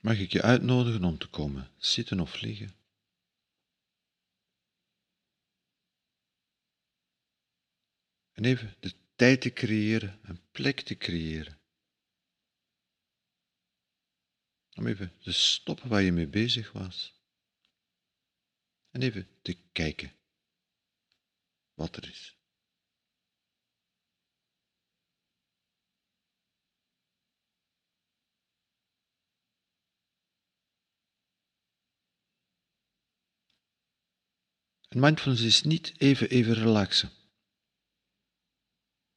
mag ik je uitnodigen om te komen zitten of liggen. En even de tijd te creëren, een plek te creëren. Om even te stoppen waar je mee bezig was. En even te kijken wat er is. En mindfulness is niet even, even relaxen.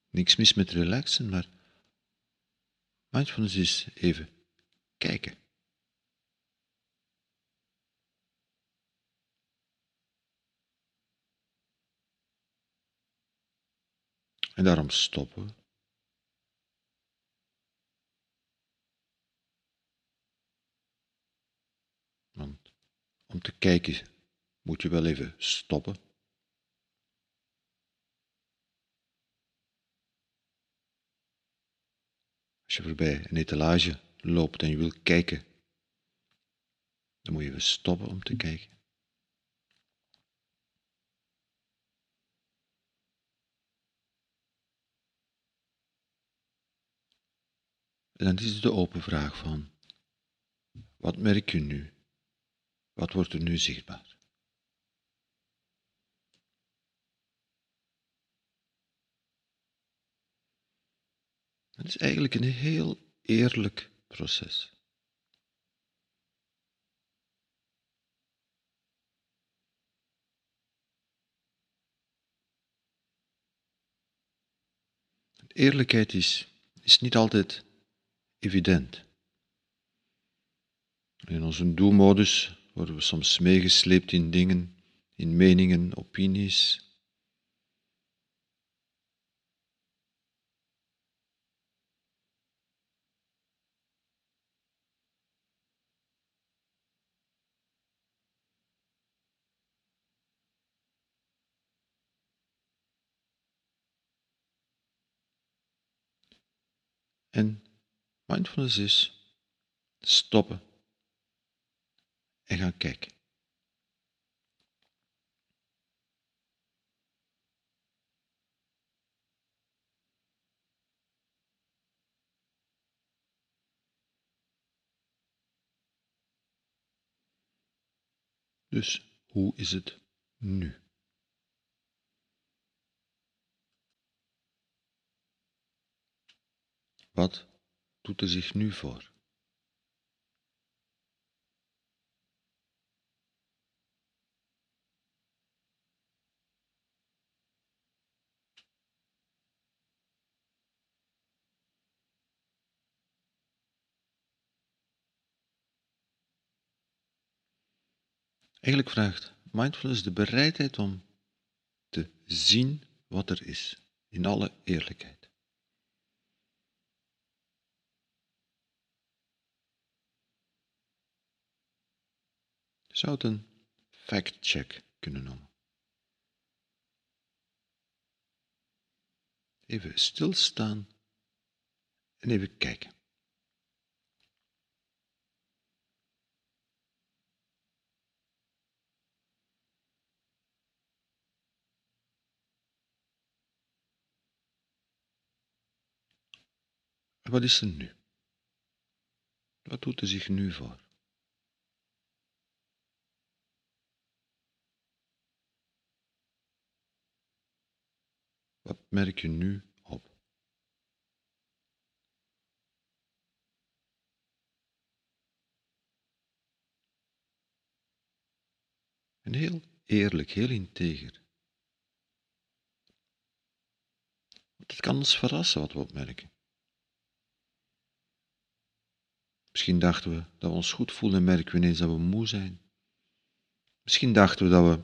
Niks mis met relaxen, maar mindfulness is even kijken. En daarom stoppen we. Want om te kijken moet je wel even stoppen. Als je voorbij een etalage loopt en je wil kijken, dan moet je even stoppen om te kijken. En dan is de open vraag van, wat merk je nu? Wat wordt er nu zichtbaar? Het is eigenlijk een heel eerlijk proces. Eerlijkheid is, is niet altijd evident. In onze doelmodus worden we soms meegesleept in dingen, in meningen, opinies, En mindfulness is stoppen en gaan kijken. Dus hoe is het nu? Wat doet er zich nu voor? Eigenlijk vraagt mindfulness de bereidheid om te zien wat er is, in alle eerlijkheid. Zou het een fact-check kunnen noemen. Even stilstaan en even kijken. Wat is er nu? Wat doet er zich nu voor? Wat merk je nu op? En heel eerlijk, heel integer. het kan ons verrassen wat we opmerken. Misschien dachten we dat we ons goed voelen en merken we ineens dat we moe zijn. Misschien dachten we dat we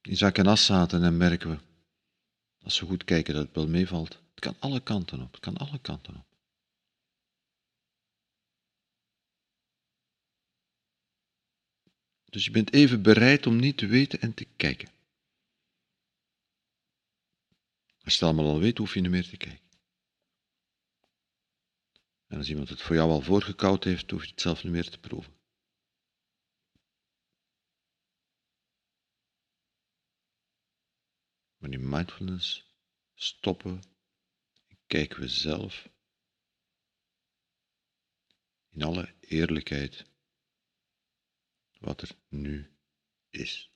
in zak en as zaten en merken we als we goed kijken dat het wel meevalt. Het kan alle kanten op. Het kan alle kanten op. Dus je bent even bereid om niet te weten en te kijken. Als je het allemaal al weet, hoef je niet meer te kijken. En als iemand het voor jou al voorgekoud heeft, hoef je het zelf niet meer te proeven. In mindfulness stoppen en kijken we zelf in alle eerlijkheid wat er nu is.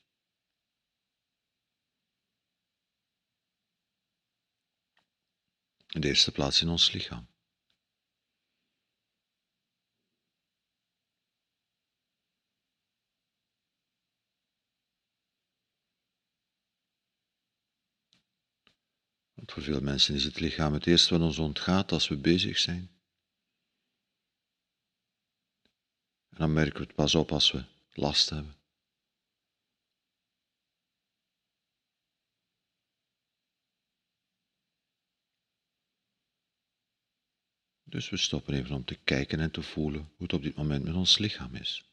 In de eerste plaats in ons lichaam. Want voor veel mensen is het lichaam het eerste wat ons ontgaat als we bezig zijn. En dan merken we het pas op als we last hebben. Dus we stoppen even om te kijken en te voelen hoe het op dit moment met ons lichaam is.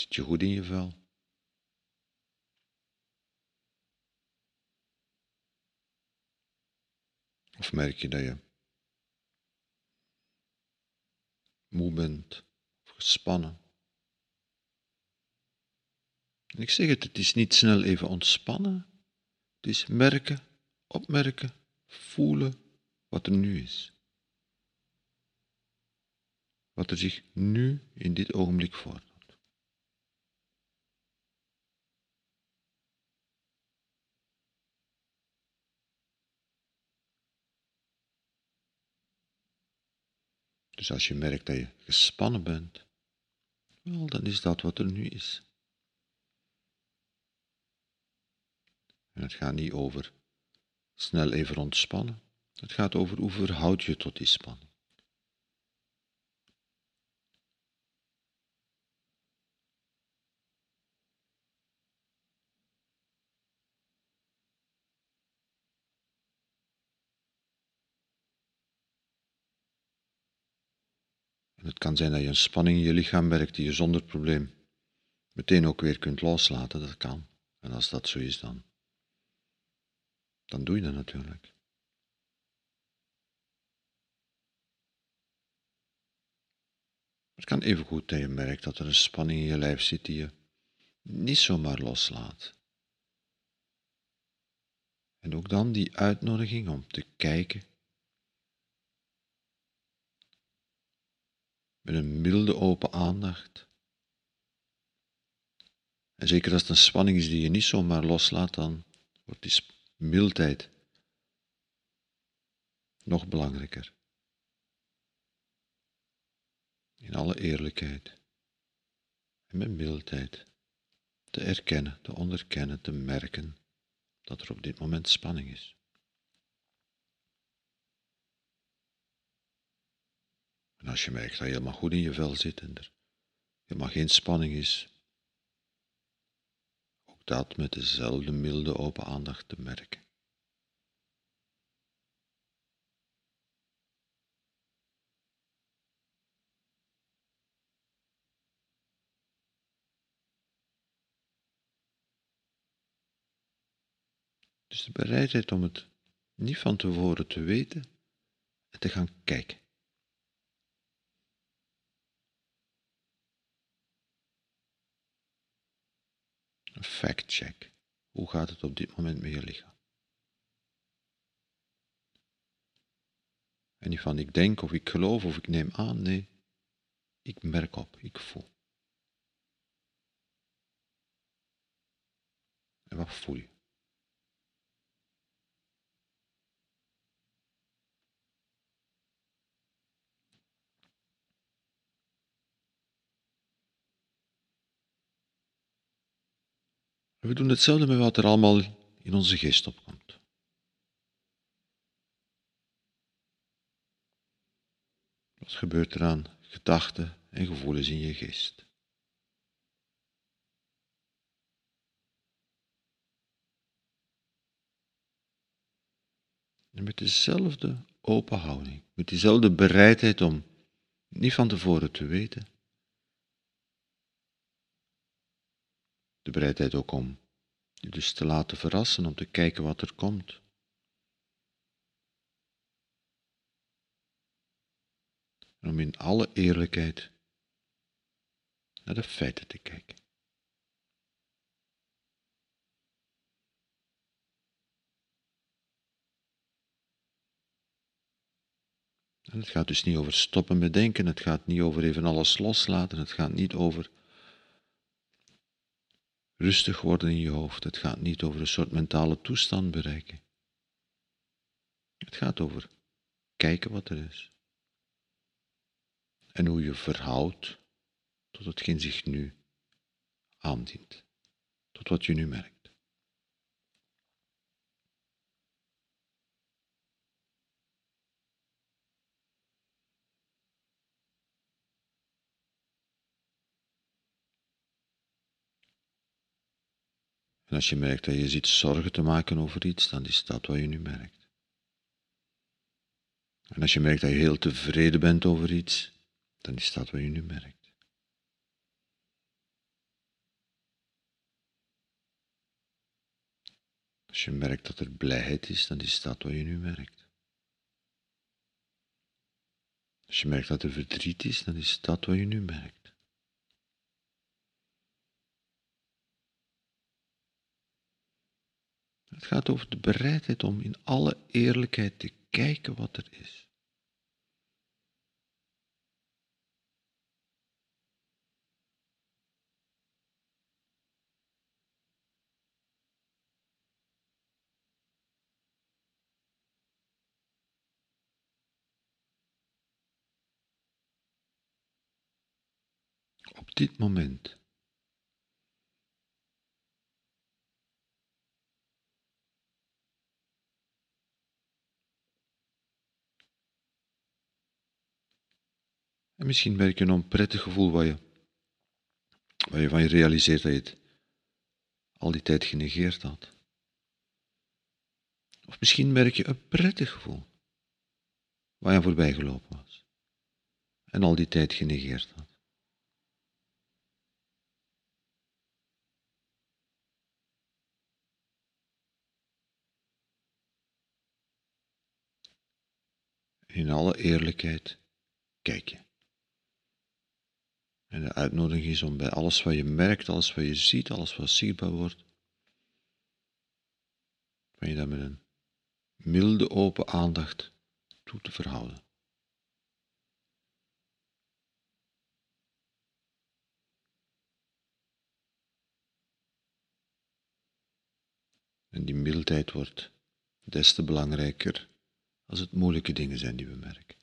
Zit je goed in je vel? Of merk je dat je moe bent of gespannen? En ik zeg het, het is niet snel even ontspannen. Het is merken, opmerken, voelen wat er nu is. Wat er zich nu in dit ogenblik voordoet. Dus als je merkt dat je gespannen bent, wel, dan is dat wat er nu is. En het gaat niet over snel even ontspannen. Het gaat over hoe verhoud je tot die spanning. Kan zijn dat je een spanning in je lichaam merkt die je zonder probleem meteen ook weer kunt loslaten. Dat kan. En als dat zo is, dan, dan doe je dat natuurlijk. Het kan even goed dat je merkt dat er een spanning in je lijf zit die je niet zomaar loslaat. En ook dan die uitnodiging om te kijken met een milde open aandacht. En zeker als het een spanning is die je niet zomaar loslaat, dan wordt die mildheid nog belangrijker. In alle eerlijkheid en met mildheid te erkennen, te onderkennen, te merken dat er op dit moment spanning is. En als je merkt dat je helemaal goed in je vel zit en er helemaal geen spanning is, ook dat met dezelfde milde open aandacht te merken. Dus de bereidheid om het niet van tevoren te weten en te gaan kijken. Een fact-check. Hoe gaat het op dit moment met je lichaam? En niet van ik denk of ik geloof of ik neem aan, nee. Ik merk op, ik voel. En wat voel je? We doen hetzelfde met wat er allemaal in onze geest opkomt. Wat gebeurt er aan gedachten en gevoelens in je geest? En met dezelfde open houding, met diezelfde bereidheid om niet van tevoren te weten. De ook om je dus te laten verrassen, om te kijken wat er komt. En om in alle eerlijkheid naar de feiten te kijken. En het gaat dus niet over stoppen met denken, het gaat niet over even alles loslaten, het gaat niet over rustig worden in je hoofd, het gaat niet over een soort mentale toestand bereiken. Het gaat over kijken wat er is. En hoe je verhoudt tot hetgeen zich nu aandient, tot wat je nu merkt. En als je merkt dat je zit zorgen te maken over iets, dan is dat wat je nu merkt. En als je merkt dat je heel tevreden bent over iets, dan is dat wat je nu merkt. Als je merkt dat er blijheid is, dan is dat wat je nu merkt. Als je merkt dat er verdriet is, dan is dat wat je nu merkt. Het gaat over de bereidheid om in alle eerlijkheid te kijken wat er is. Op dit moment misschien merk je een onprettig gevoel waar je, waar je van je realiseert dat je het al die tijd genegeerd had. Of misschien merk je een prettig gevoel waar je aan voorbij gelopen was en al die tijd genegeerd had. In alle eerlijkheid, kijk je. En de uitnodiging is om bij alles wat je merkt, alles wat je ziet, alles wat zichtbaar wordt, van je dat met een milde open aandacht toe te verhouden. En die mildheid wordt des te belangrijker als het moeilijke dingen zijn die we merken.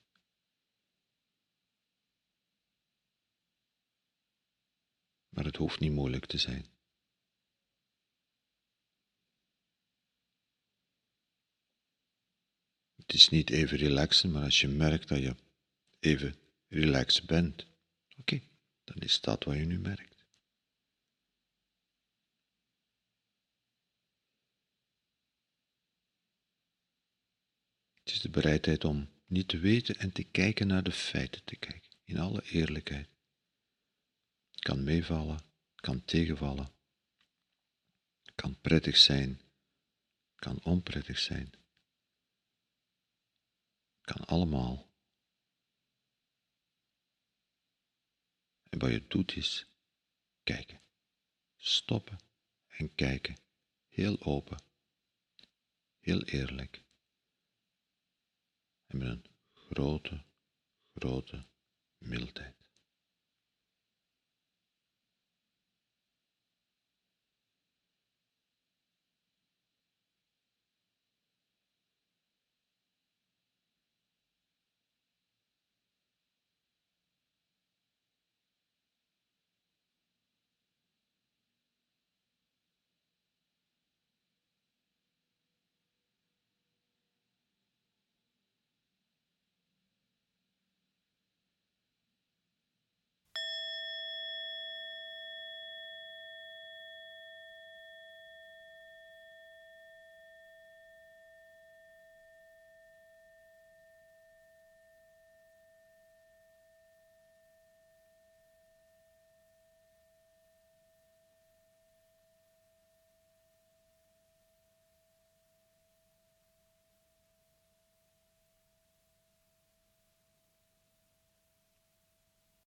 Maar het hoeft niet moeilijk te zijn. Het is niet even relaxen, maar als je merkt dat je even relaxed bent, oké, dan is dat wat je nu merkt. Het is de bereidheid om niet te weten en te kijken naar de feiten te kijken, in alle eerlijkheid kan meevallen, kan tegenvallen, kan prettig zijn, kan onprettig zijn, kan allemaal. En wat je doet is kijken, stoppen en kijken, heel open, heel eerlijk. En met een grote, grote mildheid.